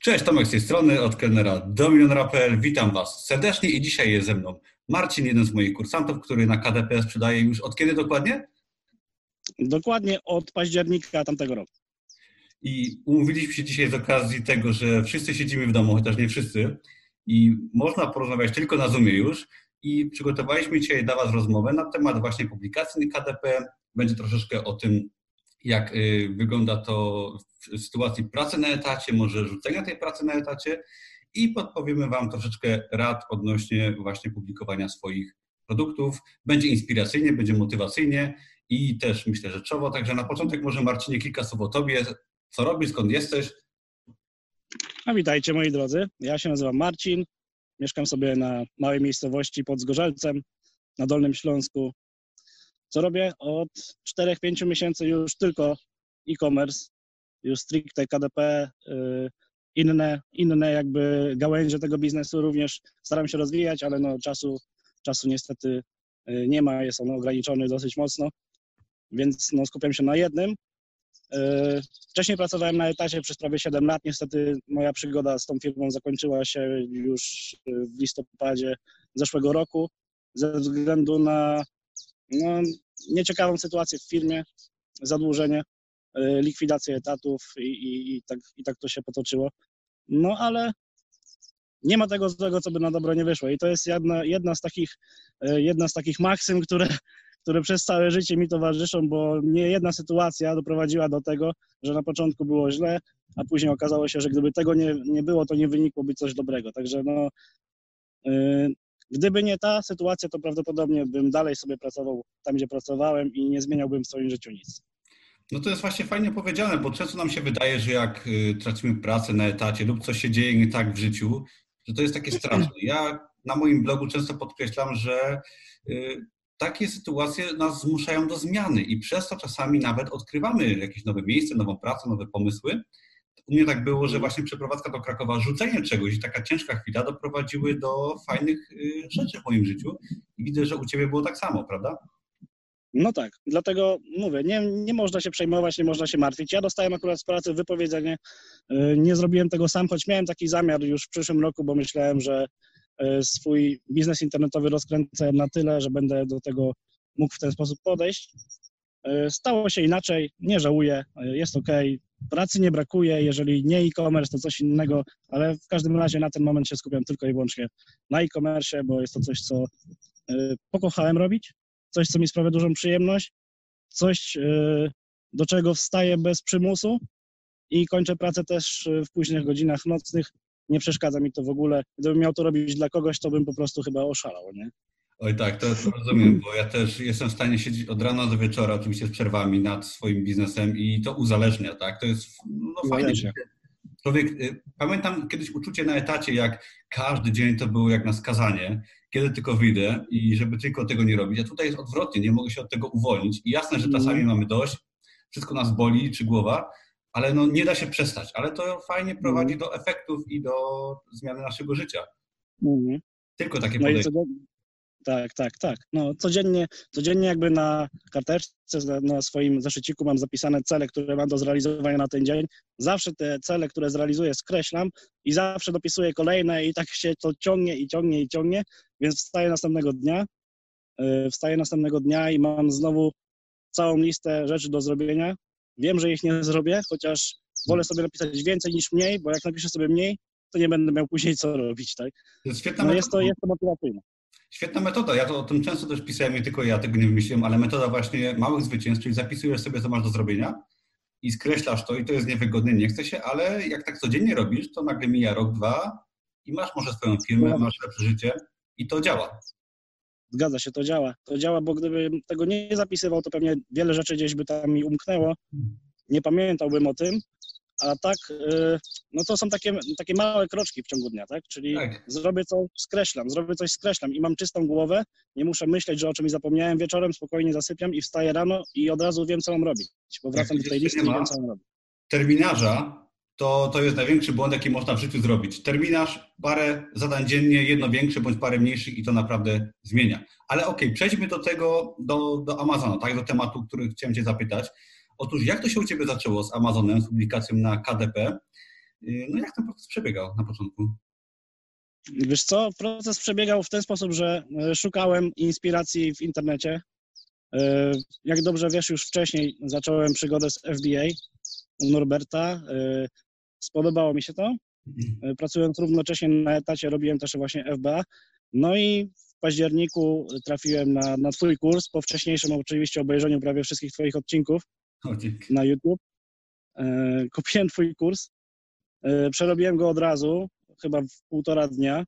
Cześć, Tomek z tej strony, od kelnera Dominion.pl. Witam Was serdecznie i dzisiaj jest ze mną Marcin, jeden z moich kursantów, który na KDP sprzedaje już od kiedy dokładnie? Dokładnie od października tamtego roku. I umówiliśmy się dzisiaj z okazji tego, że wszyscy siedzimy w domu, chociaż nie wszyscy, i można porozmawiać tylko na Zoomie już. I przygotowaliśmy dzisiaj dla Was rozmowę na temat właśnie publikacji KDP. Będzie troszeczkę o tym, jak y, wygląda to w sytuacji pracy na etacie, może rzucenia tej pracy na etacie i podpowiemy Wam troszeczkę rad odnośnie właśnie publikowania swoich produktów. Będzie inspiracyjnie, będzie motywacyjnie i też myślę rzeczowo. Także na początek może Marcinie kilka słów o Tobie. Co robisz, skąd jesteś? A witajcie moi drodzy. Ja się nazywam Marcin. Mieszkam sobie na małej miejscowości pod Zgorzelcem na Dolnym Śląsku. Co robię? Od 4-5 miesięcy już tylko e-commerce, już stricte KDP, y, inne, inne jakby gałęzie tego biznesu również staram się rozwijać, ale no czasu, czasu niestety y, nie ma, jest on ograniczony dosyć mocno, więc no skupiam się na jednym. Y, wcześniej pracowałem na etacie przez prawie 7 lat. Niestety moja przygoda z tą firmą zakończyła się już w listopadzie zeszłego roku ze względu na no, nieciekawą sytuację w firmie, zadłużenie, y, likwidację etatów i, i, i, tak, i tak to się potoczyło. No ale nie ma tego złego, co by na dobro nie wyszło. I to jest jedna, jedna, z, takich, y, jedna z takich maksym, które, które przez całe życie mi towarzyszą, bo nie jedna sytuacja doprowadziła do tego, że na początku było źle, a później okazało się, że gdyby tego nie, nie było, to nie wynikłoby coś dobrego. Także no, y, Gdyby nie ta sytuacja, to prawdopodobnie bym dalej sobie pracował tam, gdzie pracowałem i nie zmieniałbym w swoim życiu nic. No to jest właśnie fajnie powiedziane, bo często nam się wydaje, że jak y, tracimy pracę na etacie lub coś się dzieje nie tak w życiu, że to jest takie straszne. Ja na moim blogu często podkreślam, że y, takie sytuacje nas zmuszają do zmiany i przez to czasami nawet odkrywamy jakieś nowe miejsce, nową pracę, nowe pomysły. U mnie tak było, że właśnie przeprowadzka do Krakowa, rzucenie czegoś i taka ciężka chwila doprowadziły do fajnych y, rzeczy w moim życiu. I widzę, że u Ciebie było tak samo, prawda? No tak, dlatego mówię, nie, nie można się przejmować, nie można się martwić. Ja dostałem akurat z pracy wypowiedzenie, y, nie zrobiłem tego sam, choć miałem taki zamiar już w przyszłym roku, bo myślałem, że y, swój biznes internetowy rozkręcę na tyle, że będę do tego mógł w ten sposób podejść. Stało się inaczej, nie żałuję, jest ok, Pracy nie brakuje, jeżeli nie e-commerce, to coś innego, ale w każdym razie na ten moment się skupiam tylko i wyłącznie na e-commerce, bo jest to coś, co y, pokochałem robić, coś, co mi sprawia dużą przyjemność, coś, y, do czego wstaję bez przymusu i kończę pracę też w późnych godzinach nocnych. Nie przeszkadza mi to w ogóle. Gdybym miał to robić dla kogoś, to bym po prostu chyba oszalał, nie? Oj tak, to, to, rozumiem, bo ja też jestem w stanie siedzieć od rana do wieczora, oczywiście z przerwami nad swoim biznesem i to uzależnia, tak? To jest no, fajne. Człowiek, y, pamiętam kiedyś uczucie na etacie, jak każdy dzień to było jak na skazanie, kiedy tylko wyjdę i żeby tylko tego nie robić. A tutaj jest odwrotnie, nie mogę się od tego uwolnić. I jasne, że czasami mm. mamy dość, wszystko nas boli, czy głowa, ale no nie da się przestać. Ale to fajnie prowadzi mm. do efektów i do zmiany naszego życia. Mm. Tylko takie no podejście. Tak, tak, tak. No, codziennie, codziennie jakby na karteczce, na swoim zeszyciku mam zapisane cele, które mam do zrealizowania na ten dzień. Zawsze te cele, które zrealizuję, skreślam i zawsze dopisuję kolejne i tak się to ciągnie i ciągnie i ciągnie, więc wstaję następnego dnia, yy, wstaję następnego dnia i mam znowu całą listę rzeczy do zrobienia. Wiem, że ich nie zrobię, chociaż wolę sobie napisać więcej niż mniej, bo jak napiszę sobie mniej, to nie będę miał później co robić, tak? To jest no jest to, jest to motywacyjne. Świetna metoda. Ja to o tym często też pisałem, nie tylko ja tego nie wymyśliłem, ale metoda właśnie małych zwycięstw, czyli zapisujesz sobie, co masz do zrobienia i skreślasz to i to jest niewygodne, nie chce się, ale jak tak codziennie robisz, to nagle mija rok, dwa i masz może swoją firmę, masz lepsze życie i to działa. Zgadza się, to działa. To działa, bo gdybym tego nie zapisywał, to pewnie wiele rzeczy gdzieś by tam mi umknęło. Nie pamiętałbym o tym, a tak, y, no to są takie, takie małe kroczki w ciągu dnia, tak? Czyli tak. zrobię coś, skreślam, zrobię coś, skreślam i mam czystą głowę, nie muszę myśleć, że o czymś zapomniałem wieczorem, spokojnie zasypiam i wstaję rano i od razu wiem, co mam robić, bo wracam do tej listy i wiem, co mam robić. Terminarza to, to jest największy błąd, jaki można w życiu zrobić. Terminarz, parę zadań dziennie, jedno większe bądź parę mniejszych i to naprawdę zmienia. Ale okej, okay, przejdźmy do tego, do, do Amazona, tak, do tematu, który chciałem Cię zapytać. Otóż jak to się u Ciebie zaczęło z Amazonem, z publikacją na KDP? No jak ten proces przebiegał na początku? Wiesz co, proces przebiegał w ten sposób, że szukałem inspiracji w internecie. Jak dobrze wiesz, już wcześniej zacząłem przygodę z FBA u Norberta. Spodobało mi się to. Pracując równocześnie na etacie, robiłem też właśnie FBA. No i w październiku trafiłem na, na Twój kurs, po wcześniejszym oczywiście obejrzeniu prawie wszystkich Twoich odcinków na YouTube. E, kupiłem Twój kurs, e, przerobiłem go od razu, chyba w półtora dnia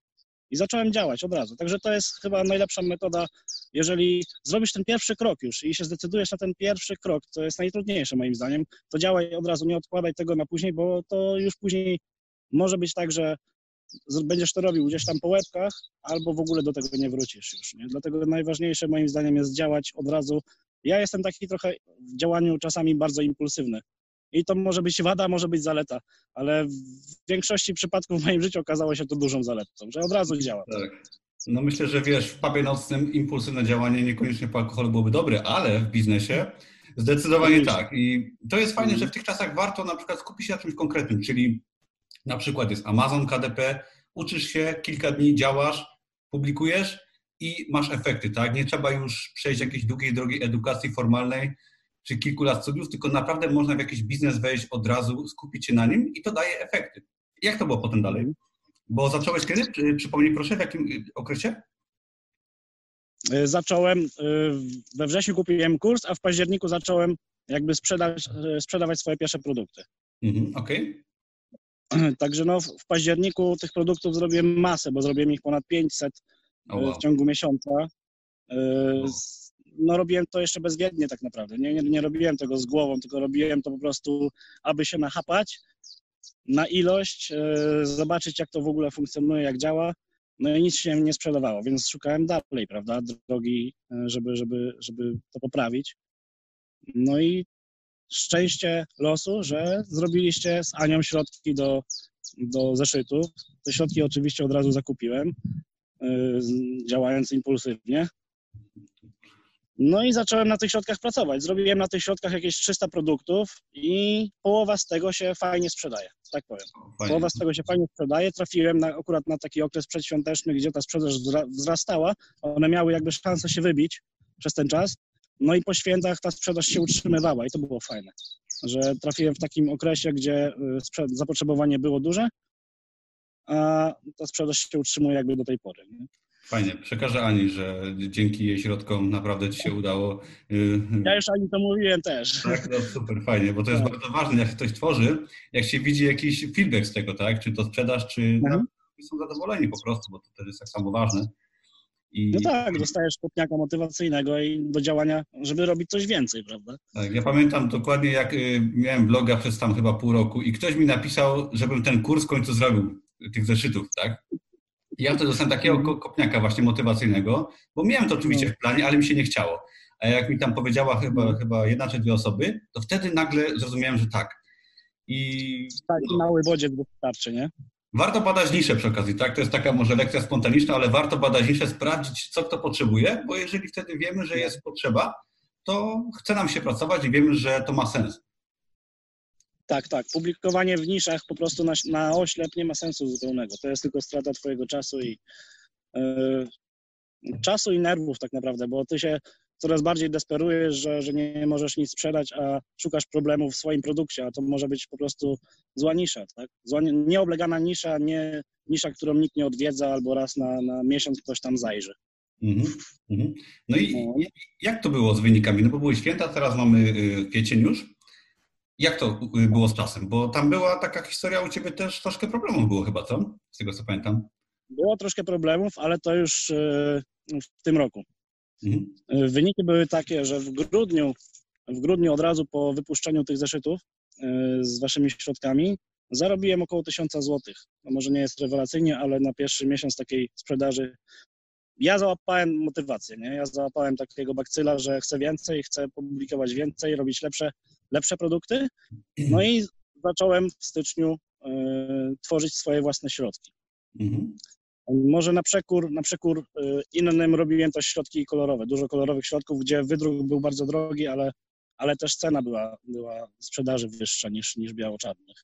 i zacząłem działać od razu. Także to jest chyba najlepsza metoda, jeżeli zrobisz ten pierwszy krok już i się zdecydujesz na ten pierwszy krok, to jest najtrudniejsze moim zdaniem, to działaj od razu, nie odkładaj tego na później, bo to już później może być tak, że będziesz to robił gdzieś tam po łebkach, albo w ogóle do tego nie wrócisz już. Nie? Dlatego najważniejsze moim zdaniem jest działać od razu. Ja jestem taki trochę w działaniu czasami bardzo impulsywny. I to może być wada, może być zaleta, ale w większości przypadków w moim życiu okazało się to dużą zaletą, że od razu działa. Tak. No myślę, że wiesz, w pubie nocnym impulsywne działanie niekoniecznie po alkoholu byłoby dobre, ale w biznesie zdecydowanie tak. I to jest fajne, że w tych czasach warto na przykład skupić się na czymś konkretnym, czyli na przykład jest Amazon KDP, uczysz się, kilka dni działasz, publikujesz i masz efekty, tak? Nie trzeba już przejść jakiejś długiej drogi edukacji formalnej czy kilku lat studiów, tylko naprawdę można w jakiś biznes wejść od razu, skupić się na nim i to daje efekty. Jak to było potem dalej? Bo zacząłeś kiedy? Przypomnij proszę, w jakim okresie? E, zacząłem, e, we wrześniu kupiłem kurs, a w październiku zacząłem jakby sprzedać, sprzedawać swoje pierwsze produkty. Mhm, Okej. Okay. Także no, w październiku tych produktów zrobiłem masę, bo zrobiłem ich ponad 500 oh wow. w ciągu miesiąca. E, no robiłem to jeszcze bezwiednie tak naprawdę. Nie, nie, nie robiłem tego z głową, tylko robiłem to po prostu, aby się nachapać na ilość, e, zobaczyć jak to w ogóle funkcjonuje, jak działa. No i nic się nie sprzedawało, więc szukałem dalej, prawda, drogi, żeby, żeby, żeby to poprawić. No i szczęście losu, że zrobiliście z Anią środki do, do zeszytów. Te środki oczywiście od razu zakupiłem, działając impulsywnie. No i zacząłem na tych środkach pracować. Zrobiłem na tych środkach jakieś 300 produktów i połowa z tego się fajnie sprzedaje, tak powiem. Fajnie. Połowa z tego się fajnie sprzedaje. Trafiłem na, akurat na taki okres przedświąteczny, gdzie ta sprzedaż wzrastała. One miały jakby szansę się wybić przez ten czas. No i po świętach ta sprzedaż się utrzymywała i to było fajne, że trafiłem w takim okresie, gdzie y, zapotrzebowanie było duże, a ta sprzedaż się utrzymuje jakby do tej pory. Nie? Fajnie. Przekażę Ani, że dzięki jej środkom naprawdę Ci się udało. Y, ja już Ani to mówiłem też. Tak, no super, fajnie, bo to jest tak. bardzo ważne, jak się coś tworzy, jak się widzi jakiś feedback z tego, tak? Czy to sprzedaż, czy mhm. są zadowoleni po prostu, bo to też jest tak samo ważne. I... No tak, dostajesz kopniaka motywacyjnego i do działania, żeby robić coś więcej, prawda? Tak, ja pamiętam dokładnie, jak y, miałem bloga przez tam chyba pół roku i ktoś mi napisał, żebym ten kurs w końcu zrobił, tych zeszytów, tak? I ja wtedy dostałem takiego kopniaka właśnie motywacyjnego, bo miałem to oczywiście w planie, ale mi się nie chciało. A jak mi tam powiedziała chyba, chyba jedna czy dwie osoby, to wtedy nagle zrozumiałem, że tak. I... Taki no. mały bodziec wystarczy, nie? Warto badać niszę przy okazji, tak? To jest taka może lekcja spontaniczna, ale warto badać niszę, sprawdzić, co kto potrzebuje, bo jeżeli wtedy wiemy, że jest potrzeba, to chce nam się pracować i wiemy, że to ma sens. Tak, tak. Publikowanie w niszach po prostu na, na oślep nie ma sensu zupełnego. To jest tylko strata Twojego czasu i yy, czasu i nerwów tak naprawdę, bo Ty się coraz bardziej desperujesz, że, że nie możesz nic sprzedać, a szukasz problemów w swoim produkcie, a to może być po prostu zła nisza, tak? Zła, nieoblegana nisza, nie nisza, którą nikt nie odwiedza albo raz na, na miesiąc ktoś tam zajrzy. Mm -hmm. No i no. jak to było z wynikami? No bo były święta, teraz mamy y, kwiecień już. Jak to y, było z czasem? Bo tam była taka historia u Ciebie też troszkę problemów było chyba, co? Z tego co pamiętam. Było troszkę problemów, ale to już y, w tym roku. Mhm. E, wyniki były takie, że w grudniu, w grudniu od razu po wypuszczeniu tych zeszytów z waszymi środkami zarobiłem około 1000 zł. No może nie jest rewelacyjnie, ale na pierwszy miesiąc takiej sprzedaży ja załapałem motywację, nie? Ja załapałem takiego bakcyla, że chcę więcej, chcę publikować więcej, robić lepsze, lepsze produkty. No i zacząłem w styczniu y, tworzyć swoje własne środki. Mhm. Może na przekór, na przekór y, innym robiłem też środki kolorowe, dużo kolorowych środków, gdzie wydruk był bardzo drogi, ale, ale też cena była, była sprzedaży wyższa niż, niż biało-czarnych.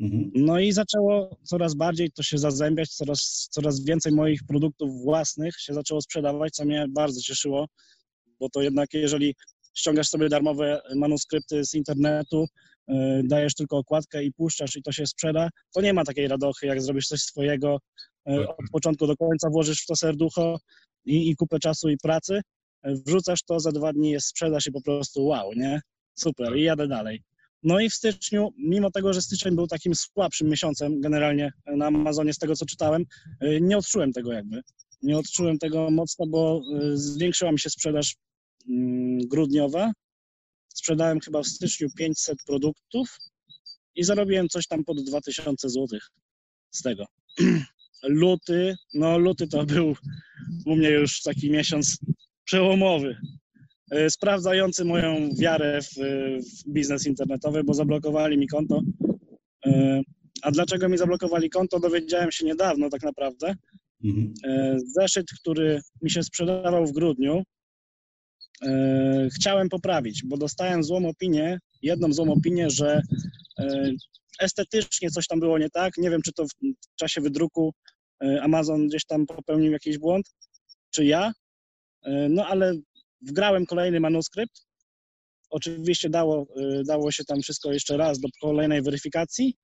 Mhm. No i zaczęło coraz bardziej to się zazębiać, coraz, coraz więcej moich produktów własnych się zaczęło sprzedawać, co mnie bardzo cieszyło, bo to jednak jeżeli ściągasz sobie darmowe manuskrypty z internetu, yy, dajesz tylko okładkę i puszczasz i to się sprzeda, to nie ma takiej radochy, jak zrobisz coś swojego, yy, od początku do końca włożysz w to serducho i, i kupę czasu i pracy, yy, wrzucasz to, za dwa dni jest sprzedaż i po prostu wow, nie? Super, i jadę dalej. No i w styczniu, mimo tego, że styczeń był takim słabszym miesiącem generalnie na Amazonie, z tego co czytałem, y, nie odczułem tego jakby. Nie odczułem tego mocno, bo y, zwiększyła mi się sprzedaż grudniowa. Sprzedałem chyba w styczniu 500 produktów i zarobiłem coś tam pod 2000 zł z tego. Luty, no luty to był u mnie już taki miesiąc przełomowy. E, sprawdzający moją wiarę w, w biznes internetowy, bo zablokowali mi konto. E, a dlaczego mi zablokowali konto, dowiedziałem się niedawno tak naprawdę. Mhm. E, zeszyt, który mi się sprzedawał w grudniu, chciałem poprawić, bo dostałem złą opinię, jedną złą opinię, że estetycznie coś tam było nie tak. Nie wiem, czy to w czasie wydruku Amazon gdzieś tam popełnił jakiś błąd, czy ja. No ale wgrałem kolejny manuskrypt. Oczywiście dało, dało się tam wszystko jeszcze raz do kolejnej weryfikacji.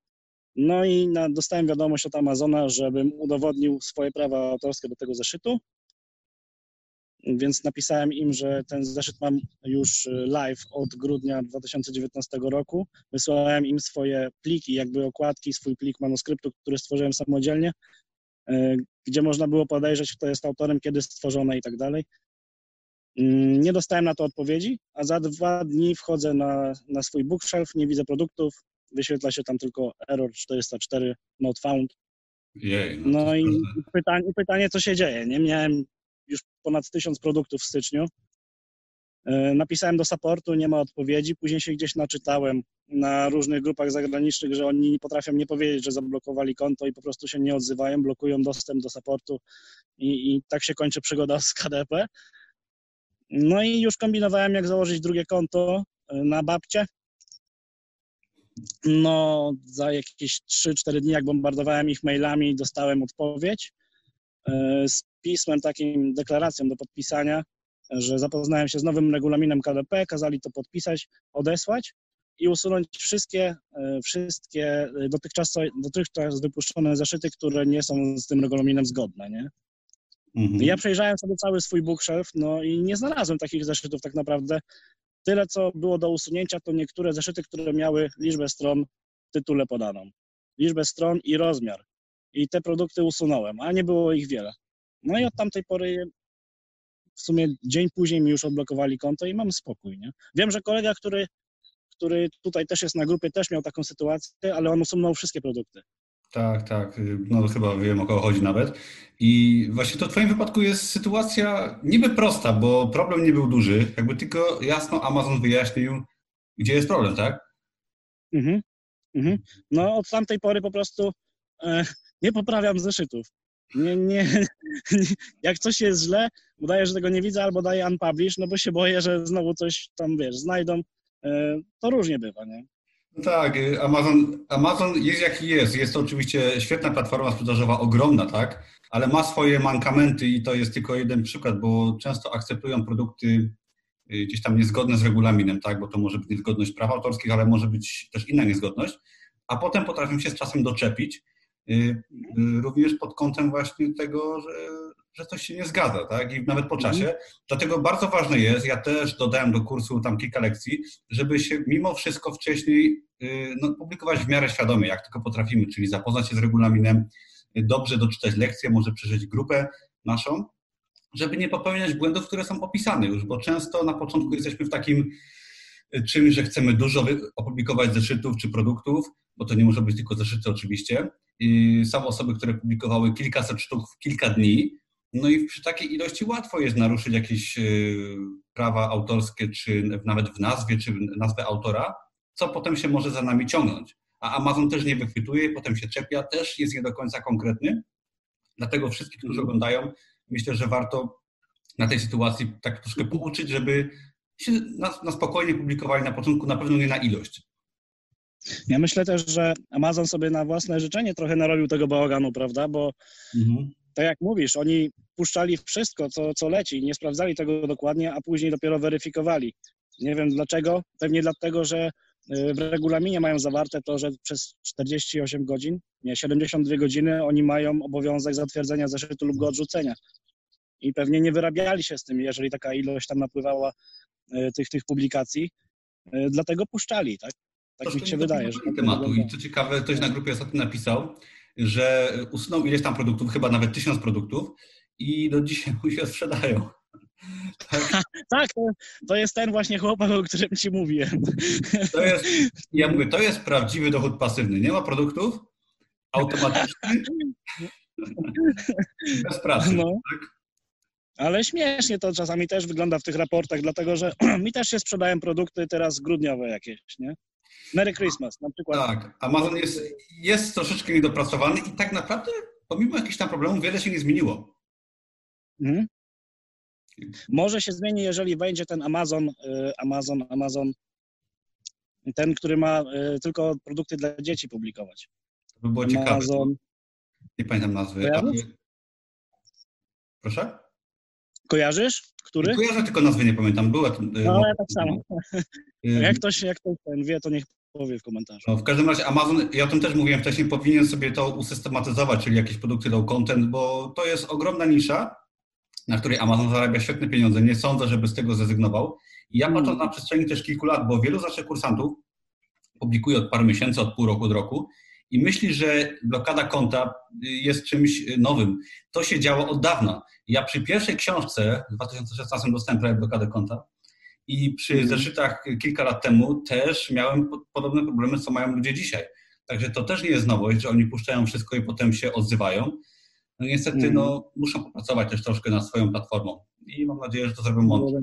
No i na, dostałem wiadomość od Amazona, żebym udowodnił swoje prawa autorskie do tego zeszytu. Więc napisałem im, że ten zeszyt mam już y, live od grudnia 2019 roku. Wysłałem im swoje pliki, jakby okładki, swój plik manuskryptu, który stworzyłem samodzielnie, y, gdzie można było podejrzeć, kto jest autorem, kiedy stworzone i tak dalej. Mm, nie dostałem na to odpowiedzi, a za dwa dni wchodzę na, na swój bookshelf, nie widzę produktów, wyświetla się tam tylko error 404 not found. Jej, no, no i pytanie, pytanie, co się dzieje. Nie miałem już ponad tysiąc produktów w styczniu. E, napisałem do supportu, nie ma odpowiedzi. Później się gdzieś naczytałem na różnych grupach zagranicznych, że oni nie potrafią nie powiedzieć, że zablokowali konto i po prostu się nie odzywają, blokują dostęp do supportu i, i tak się kończy przygoda z KDP. No i już kombinowałem, jak założyć drugie konto e, na babcie. No, za jakieś 3-4 dni, jak bombardowałem ich mailami, dostałem odpowiedź e, z pismem, takim deklaracją do podpisania, że zapoznałem się z nowym regulaminem KDP, kazali to podpisać, odesłać i usunąć wszystkie, e, wszystkie dotychczas, dotychczas wypuszczone zeszyty, które nie są z tym regulaminem zgodne, nie? Mhm. Ja przejrzałem sobie cały swój bookshelf, no i nie znalazłem takich zeszytów tak naprawdę. Tyle, co było do usunięcia, to niektóre zeszyty, które miały liczbę stron w tytule podaną. Liczbę stron i rozmiar. I te produkty usunąłem, a nie było ich wiele. No i od tamtej pory w sumie dzień później mi już odblokowali konto i mam spokój, nie? Wiem, że kolega, który, który tutaj też jest na grupie, też miał taką sytuację, ale on usunął wszystkie produkty. Tak, tak. No chyba wiem o kogo chodzi nawet. I właśnie to w Twoim wypadku jest sytuacja niby prosta, bo problem nie był duży. Jakby tylko jasno Amazon wyjaśnił, gdzie jest problem, tak? Mhm. mhm. No od tamtej pory po prostu e, nie poprawiam zeszytów. Nie, nie, jak coś jest źle, udaję, że tego nie widzę, albo daję unpublish, no bo się boję, że znowu coś tam, wiesz, znajdą. E, to różnie bywa, nie? Tak, y, Amazon, Amazon jest jaki jest. Jest to oczywiście świetna platforma sprzedażowa, ogromna, tak, ale ma swoje mankamenty i to jest tylko jeden przykład, bo często akceptują produkty y, gdzieś tam niezgodne z regulaminem, tak, bo to może być niezgodność praw autorskich, ale może być też inna niezgodność, a potem potrafią się z czasem doczepić, również pod kątem właśnie tego, że że coś się nie zgadza, tak? I nawet po czasie. Mm. Dlatego bardzo ważne jest, ja też dodałem do kursu tam kilka lekcji, żeby się mimo wszystko wcześniej y, no, publikować w miarę świadomie, jak tylko potrafimy, czyli zapoznać się z regulaminem, y, dobrze doczytać lekcję, może przeżyć grupę naszą, żeby nie popełniać błędów, które są opisane już, bo często na początku jesteśmy w takim y, czymś, że chcemy dużo opublikować zeszytów czy produktów, bo to nie może być tylko zeszyty oczywiście. Są osoby, które publikowały kilkaset sztuk w kilka dni, no i przy takiej ilości łatwo jest naruszyć jakieś y, prawa autorskie, czy nawet w nazwie, czy nazwę autora, co potem się może za nami ciągnąć. A Amazon też nie wychwytuje, potem się czepia, też jest nie do końca konkretny. Dlatego wszystkich, którzy mhm. oglądają, myślę, że warto na tej sytuacji tak troszkę pouczyć, żeby się na, na spokojnie publikowali na początku, na pewno nie na ilość. Ja myślę też, że Amazon sobie na własne życzenie trochę narobił tego bałaganu, prawda? Bo mhm. tak jak mówisz, oni puszczali wszystko, co, co leci, nie sprawdzali tego dokładnie, a później dopiero weryfikowali. Nie wiem dlaczego. Pewnie dlatego, że y, w regulaminie mają zawarte to, że przez 48 godzin, nie, 72 godziny oni mają obowiązek zatwierdzenia zeszytu lub go odrzucenia. I pewnie nie wyrabiali się z tym, jeżeli taka ilość tam napływała y, tych, tych publikacji. Y, dlatego puszczali, tak? Tak mi się wydaje. Że tak tematu. I co ciekawe, ktoś na grupie ostatnio napisał, że usunął ileś tam produktów, chyba nawet tysiąc produktów i do dzisiaj mu się sprzedają. tak, to, to, jest ten właśnie chłopak, o którym ci mówiłem. To jest, ja mówię, to jest prawdziwy dochód pasywny. Nie ma produktów, automatycznie, bez pracy. No. Tak? Ale śmiesznie to czasami też wygląda w tych raportach, dlatego że mi też się sprzedają produkty teraz grudniowe jakieś, nie? Merry Christmas na przykład. Tak, Amazon jest, jest troszeczkę niedopracowany i tak naprawdę pomimo jakichś tam problemów wiele się nie zmieniło. Mhm. Może się zmieni, jeżeli wejdzie ten Amazon, y, Amazon, Amazon, ten, który ma y, tylko produkty dla dzieci publikować. To by było Amazon... ciekawe. Nie pamiętam nazwy. Proszę? Kojarzysz? Który? Kojarzę, tylko nazwy nie pamiętam. Była to, no, ja tak samo. jak ktoś, jak ktoś ten wie, to niech powie w komentarzu. No, w każdym razie Amazon, ja o tym też mówiłem wcześniej, powinien sobie to usystematyzować, czyli jakieś produkty low content, bo to jest ogromna nisza, na której Amazon zarabia świetne pieniądze. Nie sądzę, żeby z tego zrezygnował. I ja patrząc na przestrzeni też kilku lat, bo wielu z naszych kursantów publikuje od paru miesięcy, od pół roku do roku i myśli, że blokada konta jest czymś nowym. To się działo od dawna. Ja przy pierwszej książce w 2016 dostałem prawie blokadę konta i przy mm. zeszytach kilka lat temu też miałem podobne problemy, co mają ludzie dzisiaj. Także to też nie jest nowość, że oni puszczają wszystko i potem się odzywają. No niestety mm. no, muszą popracować też troszkę nad swoją platformą i mam nadzieję, że to zrobią mądrze.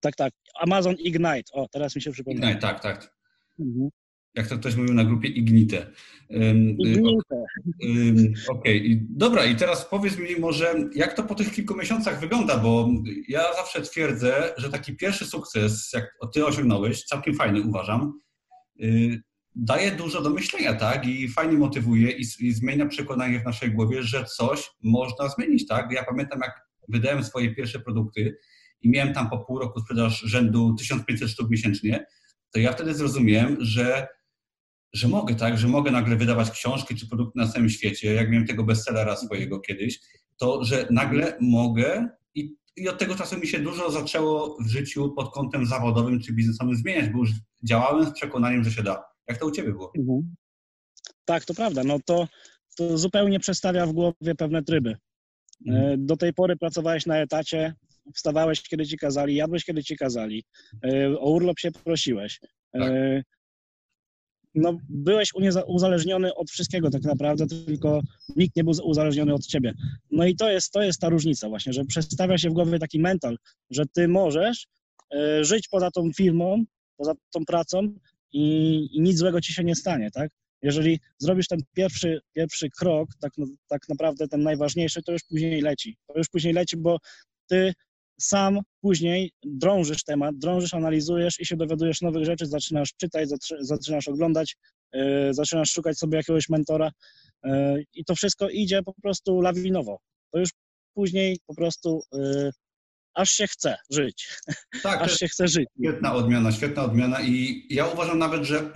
Tak, tak. Amazon Ignite. O, teraz mi się przypomina. Ignite, tak, tak. Mhm jak to ktoś mówił na grupie, Ignite. Ignite. Okej, okay. dobra, i teraz powiedz mi może, jak to po tych kilku miesiącach wygląda, bo ja zawsze twierdzę, że taki pierwszy sukces, jak ty osiągnąłeś, całkiem fajny uważam, y, daje dużo do myślenia, tak? I fajnie motywuje i, i zmienia przekonanie w naszej głowie, że coś można zmienić, tak? Ja pamiętam, jak wydałem swoje pierwsze produkty i miałem tam po pół roku sprzedaż rzędu 1500 sztuk miesięcznie, to ja wtedy zrozumiałem, że że mogę, tak, że mogę nagle wydawać książki czy produkty na całym świecie, jak miałem tego bestsellera swojego kiedyś, to że nagle mogę i, i od tego czasu mi się dużo zaczęło w życiu pod kątem zawodowym czy biznesowym zmieniać, bo już działałem z przekonaniem, że się da. Jak to u Ciebie było? Mhm. Tak, to prawda. No to, to zupełnie przestawia w głowie pewne tryby. Mhm. E, do tej pory pracowałeś na etacie, wstawałeś, kiedy ci kazali, jadłeś, kiedy ci kazali, e, o urlop się prosiłeś. E, tak no, byłeś uzależniony od wszystkiego tak naprawdę, tylko nikt nie był uzależniony od ciebie. No i to jest, to jest ta różnica właśnie, że przestawia się w głowie taki mental, że ty możesz e, żyć poza tą firmą, poza tą pracą i, i, nic złego ci się nie stanie, tak? Jeżeli zrobisz ten pierwszy, pierwszy krok, tak, tak naprawdę ten najważniejszy, to już później leci. To już później leci, bo ty sam później drążysz temat, drążysz, analizujesz i się dowiadujesz nowych rzeczy, zaczynasz czytać, zaczynasz oglądać, yy, zaczynasz szukać sobie jakiegoś mentora yy, i to wszystko idzie po prostu lawinowo. To już później po prostu yy, aż się chce żyć. Tak, aż się chce żyć. Świetna odmiana, świetna odmiana i ja uważam nawet, że,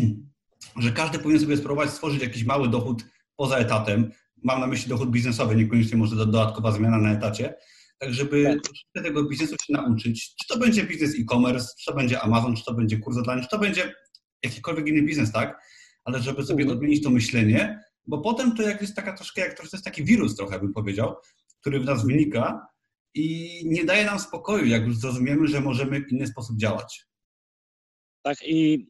że każdy powinien sobie spróbować stworzyć jakiś mały dochód poza etatem. Mam na myśli dochód biznesowy, niekoniecznie może dodatkowa zmiana na etacie, tak żeby tak. tego biznesu się nauczyć. Czy to będzie biznes e-commerce, czy to będzie Amazon, czy to będzie kurs online, czy to będzie jakikolwiek inny biznes, tak? Ale żeby sobie mhm. odmienić to myślenie, bo potem to jak jest taka troszkę, jak to jest taki wirus trochę, bym powiedział, który w nas wynika i nie daje nam spokoju, jak już zrozumiemy, że możemy w inny sposób działać. Tak i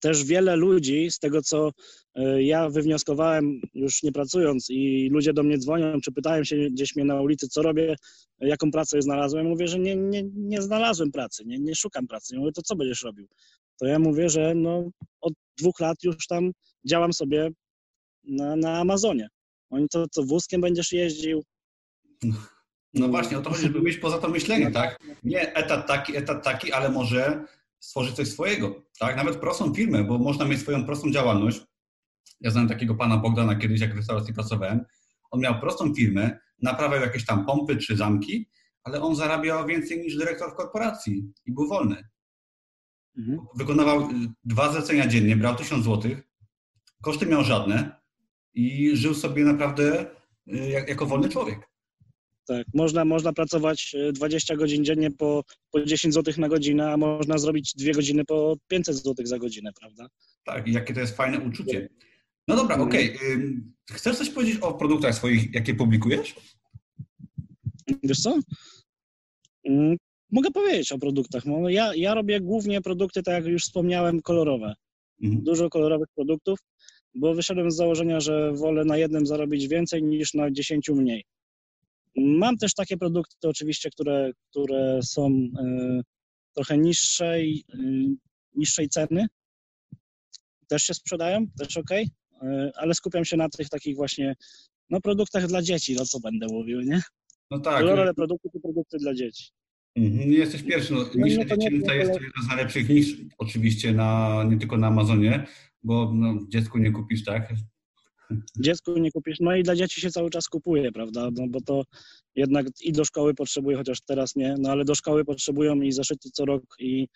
też wiele ludzi, z tego co e, ja wywnioskowałem już nie pracując i ludzie do mnie dzwonią, czy pytają się gdzieś mnie na ulicy, co robię, jaką pracę znalazłem. Mówię, że nie, nie, nie znalazłem pracy, nie, nie szukam pracy. Ja mówię, to co będziesz robił? To ja mówię, że no, od dwóch lat już tam działam sobie na, na Amazonie. Oni to, co wózkiem będziesz jeździł. No właśnie, o to chodzi, żeby być poza to myślenie, tak? Nie etat taki, etat taki, ale może stworzyć coś swojego, tak? Nawet prostą firmę, bo można mieć swoją prostą działalność. Ja znam takiego pana Bogdana kiedyś, jak w restauracji pracowałem. On miał prostą firmę, naprawiał jakieś tam pompy czy zamki, ale on zarabiał więcej niż dyrektor w korporacji i był wolny. Mhm. Wykonywał y, dwa zlecenia dziennie, brał tysiąc złotych, koszty miał żadne i żył sobie naprawdę y, jak, jako wolny człowiek. Tak, można, można pracować 20 y, godzin dziennie po, po 10 zł na godzinę, a można zrobić dwie godziny po 500 zł za godzinę, prawda? Tak, i jakie to jest fajne uczucie. No dobra, okej. Okay. Chcesz coś powiedzieć o produktach swoich, jakie publikujesz? Wiesz co? Mm, mogę powiedzieć o produktach. No, ja, ja robię głównie produkty, tak jak już wspomniałem, kolorowe. Mhm. Dużo kolorowych produktów, bo wyszedłem z założenia, że wolę na jednym zarobić więcej niż na dziesięciu mniej. Mam też takie produkty oczywiście, które, które są y, trochę niższej, y, niższej ceny. Też się sprzedają, też ok, y, ale skupiam się na tych takich właśnie no, produktach dla dzieci, no co będę mówił, nie? No tak. Kolorowe produkty to produkty dla dzieci. Mhm, nie jesteś pierwszy. No, no nisza dziecięca jest to jedna z najlepszych niż oczywiście na, nie tylko na Amazonie, bo no, dziecku nie kupisz, tak? Dziecku nie kupisz, no i dla dzieci się cały czas kupuje, prawda? No bo to jednak i do szkoły potrzebuje, chociaż teraz nie, no ale do szkoły potrzebują i zaszyty co rok i,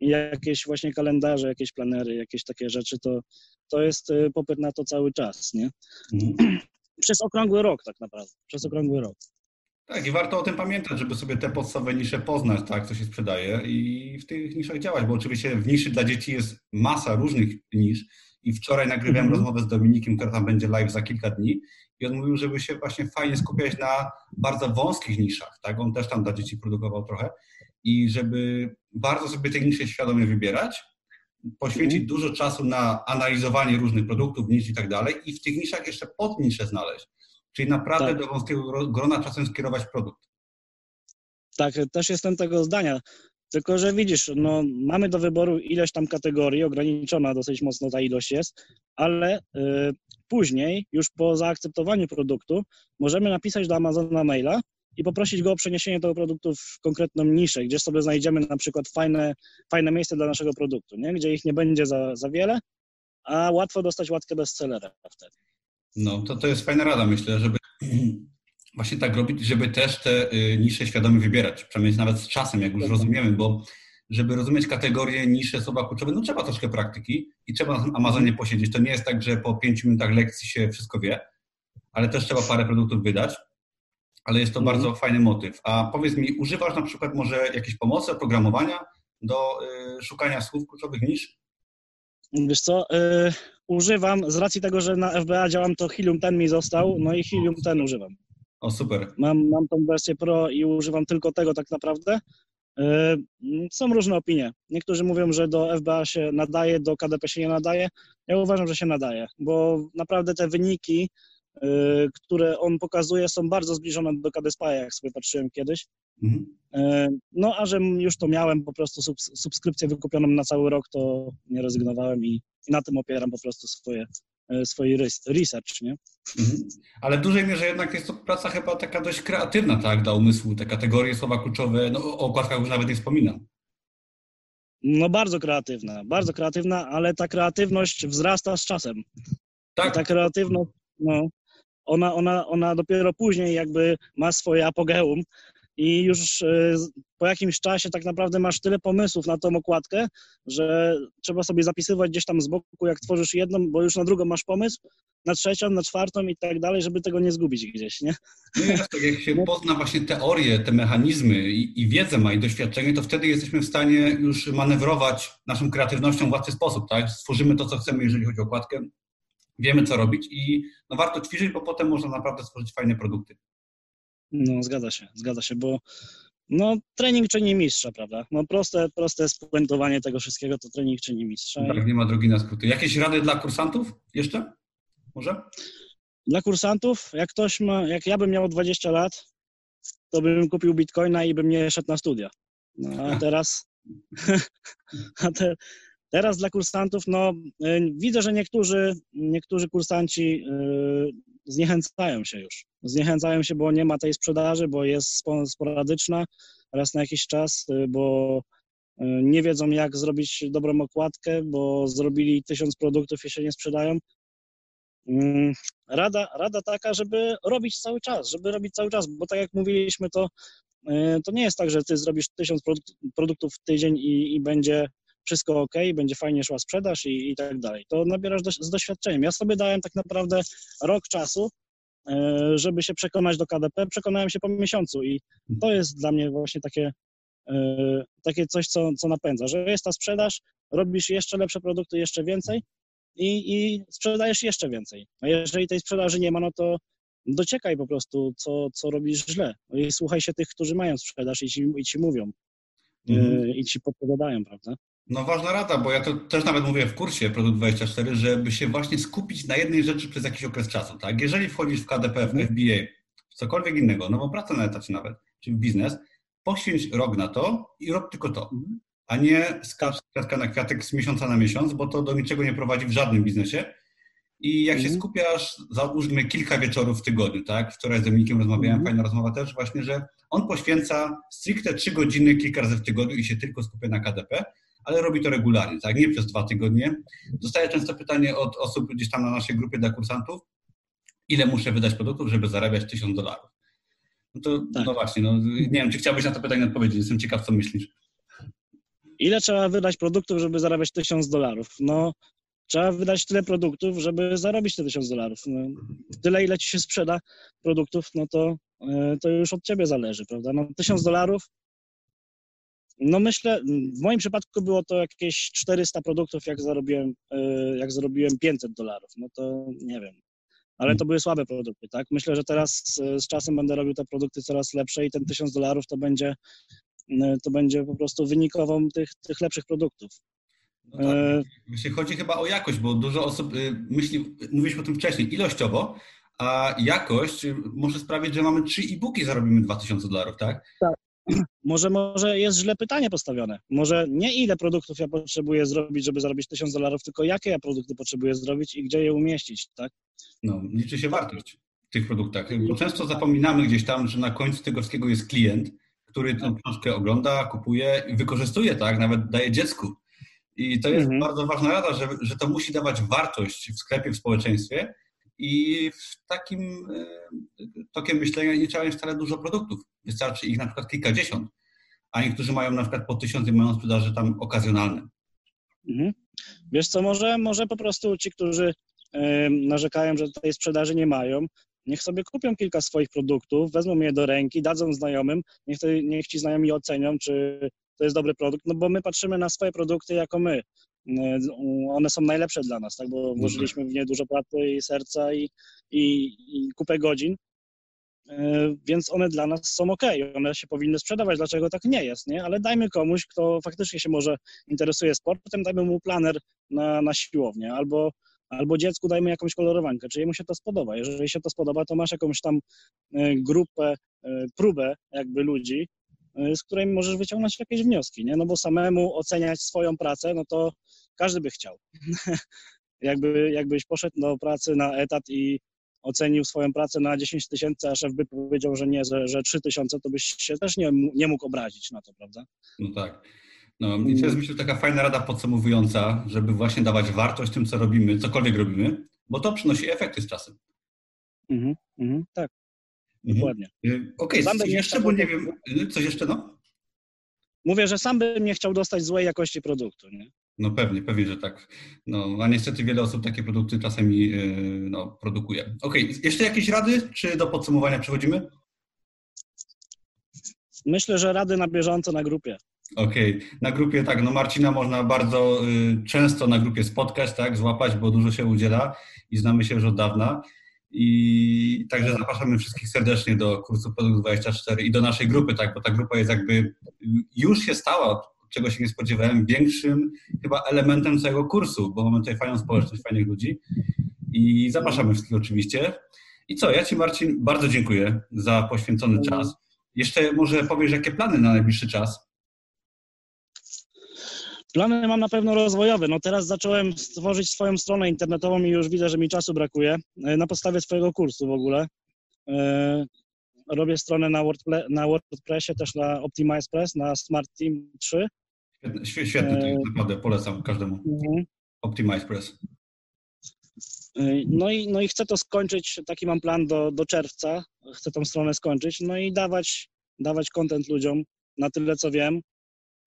i jakieś właśnie kalendarze, jakieś planery, jakieś takie rzeczy, to, to jest y, popyt na to cały czas, nie? Mhm. Przez okrągły rok tak naprawdę, przez okrągły rok. Tak, i warto o tym pamiętać, żeby sobie te podstawowe nisze poznać, tak, co się sprzedaje i w tych niszach działać, bo oczywiście w niszy dla dzieci jest masa różnych nisz i wczoraj nagrywałem mm -hmm. rozmowę z Dominikiem, która tam będzie live za kilka dni i on mówił, żeby się właśnie fajnie skupiać na bardzo wąskich niszach, tak, on też tam dla dzieci produkował trochę i żeby bardzo sobie te nisze świadomie wybierać, poświęcić mm -hmm. dużo czasu na analizowanie różnych produktów, nisz i tak dalej i w tych niszach jeszcze podnisze znaleźć Czyli naprawdę tak. do wąskiego grona czasem skierować produkt. Tak, też jestem tego zdania. Tylko, że widzisz, no, mamy do wyboru ileś tam kategorii, ograniczona dosyć mocno ta ilość jest, ale y, później, już po zaakceptowaniu produktu, możemy napisać do Amazona maila i poprosić go o przeniesienie tego produktu w konkretną niszę, gdzie sobie znajdziemy na przykład fajne, fajne miejsce dla naszego produktu, nie? gdzie ich nie będzie za, za wiele, a łatwo dostać łatkę bestsellera wtedy. No, to, to jest fajna rada, myślę, żeby właśnie tak robić, żeby też te y, nisze świadomie wybierać, przynajmniej nawet z czasem, jak już rozumiemy, bo żeby rozumieć kategorię nisze słowa kluczowe, no trzeba troszkę praktyki i trzeba na Amazonie posiedzieć. To nie jest tak, że po pięciu minutach lekcji się wszystko wie, ale też trzeba parę produktów wydać, ale jest to mm. bardzo fajny motyw. A powiedz mi, używasz na przykład może jakiejś pomocy oprogramowania do y, szukania słów kluczowych nisz? Wiesz co, y, używam z racji tego, że na FBA działam, to Helium ten mi został, no i Helium ten używam. O, super. Mam, mam tą wersję Pro i używam tylko tego tak naprawdę. Y, są różne opinie. Niektórzy mówią, że do FBA się nadaje, do KDP się nie nadaje. Ja uważam, że się nadaje, bo naprawdę te wyniki, y, które on pokazuje, są bardzo zbliżone do KDSPA, jak sobie patrzyłem kiedyś. Mhm. E, no, a że już to miałem po prostu subskrypcję wykupioną na cały rok, to nie rezygnowałem i na tym opieram po prostu swoje, e, swoje research, nie? Mhm. Ale w dużej mierze jednak jest to praca chyba taka dość kreatywna, tak, dla umysłu, te kategorie, słowa kluczowe, no o okładkach już nawet nie wspominam. No bardzo kreatywna, bardzo kreatywna, ale ta kreatywność wzrasta z czasem. Tak. I ta kreatywność, no, ona, ona, ona dopiero później jakby ma swoje apogeum, i już e, po jakimś czasie tak naprawdę masz tyle pomysłów na tą okładkę, że trzeba sobie zapisywać gdzieś tam z boku, jak tworzysz jedną, bo już na drugą masz pomysł, na trzecią, na czwartą i tak dalej, żeby tego nie zgubić gdzieś, nie? No tak jak się pozna właśnie teorię, te mechanizmy i, i wiedzę ma i doświadczenie, to wtedy jesteśmy w stanie już manewrować naszą kreatywnością w łatwy sposób, tak? Stworzymy to, co chcemy, jeżeli chodzi o okładkę, wiemy, co robić i no warto ćwiczyć, bo potem można naprawdę stworzyć fajne produkty. No, zgadza się, zgadza się, bo no, trening czyni mistrza, prawda? No, proste, proste spuentowanie tego wszystkiego to trening czyni mistrza. Tak, nie ma drogi na skróty. Jakieś rady dla kursantów jeszcze? Może? Dla kursantów, jak ktoś ma, jak ja bym miał 20 lat, to bym kupił bitcoina i bym nie szedł na studia. No, a teraz, a te, teraz dla kursantów, no y, widzę, że niektórzy, niektórzy kursanci y, zniechęcają się już. Zniechęcają się, bo nie ma tej sprzedaży, bo jest sporadyczna raz na jakiś czas, y, bo nie wiedzą jak zrobić dobrą okładkę, bo zrobili tysiąc produktów i się nie sprzedają. Mm, rada, rada taka, żeby robić cały czas, żeby robić cały czas, bo tak jak mówiliśmy, to, to nie jest tak, że ty zrobisz tysiąc produktów w tydzień i, i będzie wszystko ok, będzie fajnie szła sprzedaż i, i tak dalej. To nabierasz do, z doświadczeniem. Ja sobie dałem tak naprawdę rok czasu, e, żeby się przekonać do KDP. Przekonałem się po miesiącu i to jest dla mnie właśnie takie, e, takie coś, co, co napędza, że jest ta sprzedaż, robisz jeszcze lepsze produkty, jeszcze więcej i, i sprzedajesz jeszcze więcej. A jeżeli tej sprzedaży nie ma, no to dociekaj po prostu, co, co robisz źle. No I słuchaj się tych, którzy mają sprzedaż i ci, i ci mówią. Mhm. I ci podpowiadają, prawda? No ważna rada, bo ja to też nawet mówię w kursie Produkt 24, żeby się właśnie skupić na jednej rzeczy przez jakiś okres czasu, tak? Jeżeli wchodzisz w KDP, w FBA, mhm. w cokolwiek innego, nową pracę na etacie nawet, czy w biznes, poświęć rok na to i rób tylko to, mhm. a nie skacz kwiatka na kwiatek z miesiąca na miesiąc, bo to do niczego nie prowadzi w żadnym biznesie. I jak się mhm. skupiasz, załóżmy kilka wieczorów w tygodniu, tak? Wczoraj z Dominikiem rozmawiałem, fajna rozmowa też właśnie, że on poświęca stricte trzy godziny kilka razy w tygodniu i się tylko skupia na KDP, ale robi to regularnie, tak? Nie przez dwa tygodnie. Dostaję często pytanie od osób gdzieś tam na naszej grupie dla kursantów, ile muszę wydać produktów, żeby zarabiać tysiąc dolarów. No to tak. no właśnie, no, nie wiem, czy chciałbyś na to pytanie odpowiedzieć, jestem ciekaw, co myślisz. Ile trzeba wydać produktów, żeby zarabiać tysiąc dolarów? No, trzeba wydać tyle produktów, żeby zarobić te tysiąc dolarów. No, tyle, ile ci się sprzeda produktów, no to, e, to już od ciebie zależy, prawda? No, tysiąc dolarów no myślę, w moim przypadku było to jakieś 400 produktów, jak zarobiłem, e, jak zarobiłem 500 dolarów. No to nie wiem. Ale to były słabe produkty, tak? Myślę, że teraz z czasem będę robił te produkty coraz lepsze i ten 1000 dolarów to będzie, e, to będzie po prostu wynikową tych, tych lepszych produktów. No tak. E... chodzi chyba o jakość, bo dużo osób myśli, mówiliśmy o tym wcześniej, ilościowo, a jakość może sprawić, że mamy trzy e-booki, zarobimy 2000 dolarów, tak? Tak, może, może jest źle pytanie postawione. Może nie ile produktów ja potrzebuję zrobić, żeby zarobić 1000 dolarów, tylko jakie ja produkty potrzebuję zrobić i gdzie je umieścić, tak? No, liczy się wartość w tych produktach, bo często zapominamy gdzieś tam, że na końcu tego wszystkiego jest klient, który tę książkę ogląda, kupuje i wykorzystuje, tak? Nawet daje dziecku. I to jest mhm. bardzo ważna rada, że, że to musi dawać wartość w sklepie, w społeczeństwie, i w takim e, tokiem myślenia nie trzeba mieć wcale dużo produktów. Wystarczy ich na przykład kilkadziesiąt, a niektórzy mają na przykład po tysiąc i mają sprzedaży tam okazjonalne. Mhm. Wiesz co, może, może po prostu ci, którzy narzekają, że tej sprzedaży nie mają, niech sobie kupią kilka swoich produktów, wezmą je do ręki, dadzą znajomym, niech, to, niech ci znajomi ocenią, czy to jest dobry produkt, no bo my patrzymy na swoje produkty jako my. E, one są najlepsze dla nas, tak? bo mhm. włożyliśmy w nie dużo pracy i serca i, i, i kupę godzin, e, więc one dla nas są ok, one się powinny sprzedawać, dlaczego tak nie jest, nie? Ale dajmy komuś, kto faktycznie się może interesuje sportem, dajmy mu planer na, na siłownię, albo, albo dziecku dajmy jakąś kolorowankę, czy jemu się to spodoba. Jeżeli się to spodoba, to masz jakąś tam e, grupę, próbę jakby ludzi, z której możesz wyciągnąć jakieś wnioski, nie? No bo samemu oceniać swoją pracę, no to każdy by chciał. Jakby, jakbyś poszedł do pracy na etat i ocenił swoją pracę na 10 tysięcy, a szef by powiedział, że nie, że, że 3 tysiące, to byś się też nie, nie mógł obrazić na to, prawda? No tak. No i to jest myślę taka fajna rada podsumowująca, żeby właśnie dawać wartość tym, co robimy, cokolwiek robimy, bo to przynosi efekty z czasem. Mhm, mhm, tak. Mhm. Dokładnie. Y, okej, okay, coś jeszcze, bo nie wiem, y, coś jeszcze, no? Mówię, że sam bym nie chciał dostać złej jakości produktu, nie? No pewnie, pewnie, że tak. No, a niestety wiele osób takie produkty czasami y, no, produkuje. Okej, okay. jeszcze jakieś rady, czy do podsumowania przechodzimy? Myślę, że rady na bieżąco na grupie. Okej, okay. na grupie tak, no Marcina można bardzo y, często na grupie spotkać, tak, złapać, bo dużo się udziela i znamy się już od dawna. I także zapraszamy wszystkich serdecznie do kursu Produkt 24 i do naszej grupy, tak, bo ta grupa jest jakby już się stała, czego się nie spodziewałem, większym chyba elementem całego kursu, bo mamy tutaj fajną społeczność, fajnych ludzi. I zapraszamy wszystkich oczywiście. I co, ja Ci Marcin bardzo dziękuję za poświęcony czas. Jeszcze może powiesz, jakie plany na najbliższy czas? Plany mam na pewno rozwojowe. No teraz zacząłem stworzyć swoją stronę internetową i już widzę, że mi czasu brakuje. E, na podstawie swojego kursu w ogóle. E, robię stronę na, WordPre na WordPressie, też na OptimizePress, na Smart Team 3. Świetny, świetny to jest, naprawdę polecam każdemu. Mhm. Optimize Press. No i, no i chcę to skończyć, taki mam plan do, do czerwca, chcę tą stronę skończyć, no i dawać, dawać content ludziom na tyle, co wiem.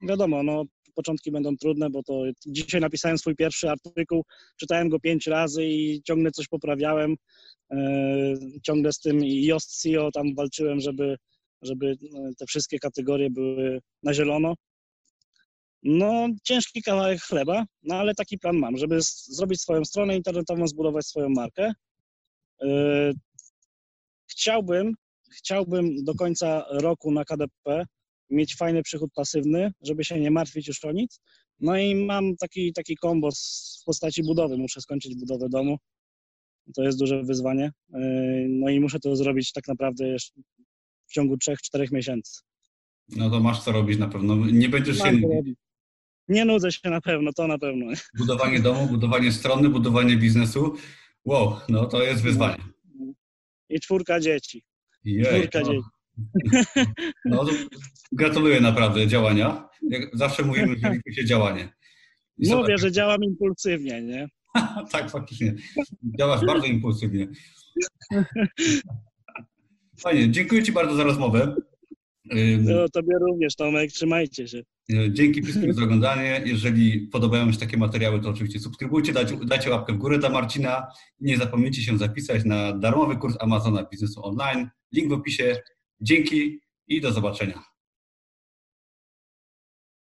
Wiadomo, no początki będą trudne, bo to dzisiaj napisałem swój pierwszy artykuł, czytałem go pięć razy i ciągle coś poprawiałem, e, ciągle z tym Yoast SEO tam walczyłem, żeby, żeby e, te wszystkie kategorie były na zielono. No, ciężki kawałek chleba, no ale taki plan mam, żeby zrobić swoją stronę internetową, zbudować swoją markę. Yy, Chciałbym, chciałbym do końca roku na KDP mieć fajny przychód pasywny, żeby się nie martwić już o nic. No i mam taki, taki kombo z- w postaci budowy. Muszę skończyć budowę domu. To jest duże wyzwanie. Yy, No i muszę to zrobić tak naprawdę jeszcze w ciągu 3-4 miesięcy. No to masz co robić na pewno. Nie będziesz się Mam. Nie nudzę się na pewno, to na pewno. budowanie domu, budowanie strony, budowanie biznesu. Wow, no to jest wyzwanie. I czwórka dzieci. Jej, Czwórka no, dzieci. no gratuluję naprawdę działania. Jak zawsze mówimy, że liczy się działanie. I Mówię, zobacz, że działam impulsywnie, nie? tak, faktycznie. Działasz bardzo impulsywnie. Fajnie, dziękuję Ci bardzo za rozmowę. No, tobie również, Tomek, trzymajcie się. E, Dzięki wszystkim za oglądanie. Jeżeli podobają się takie materiały, to oczywiście subskrybujcie, dajcie, dajcie łapkę w górę dla Marcina. Nie zapomnijcie się zapisać na darmowy kurs Amazona Biznesu Online. Link w opisie. Dzięki i do zobaczenia.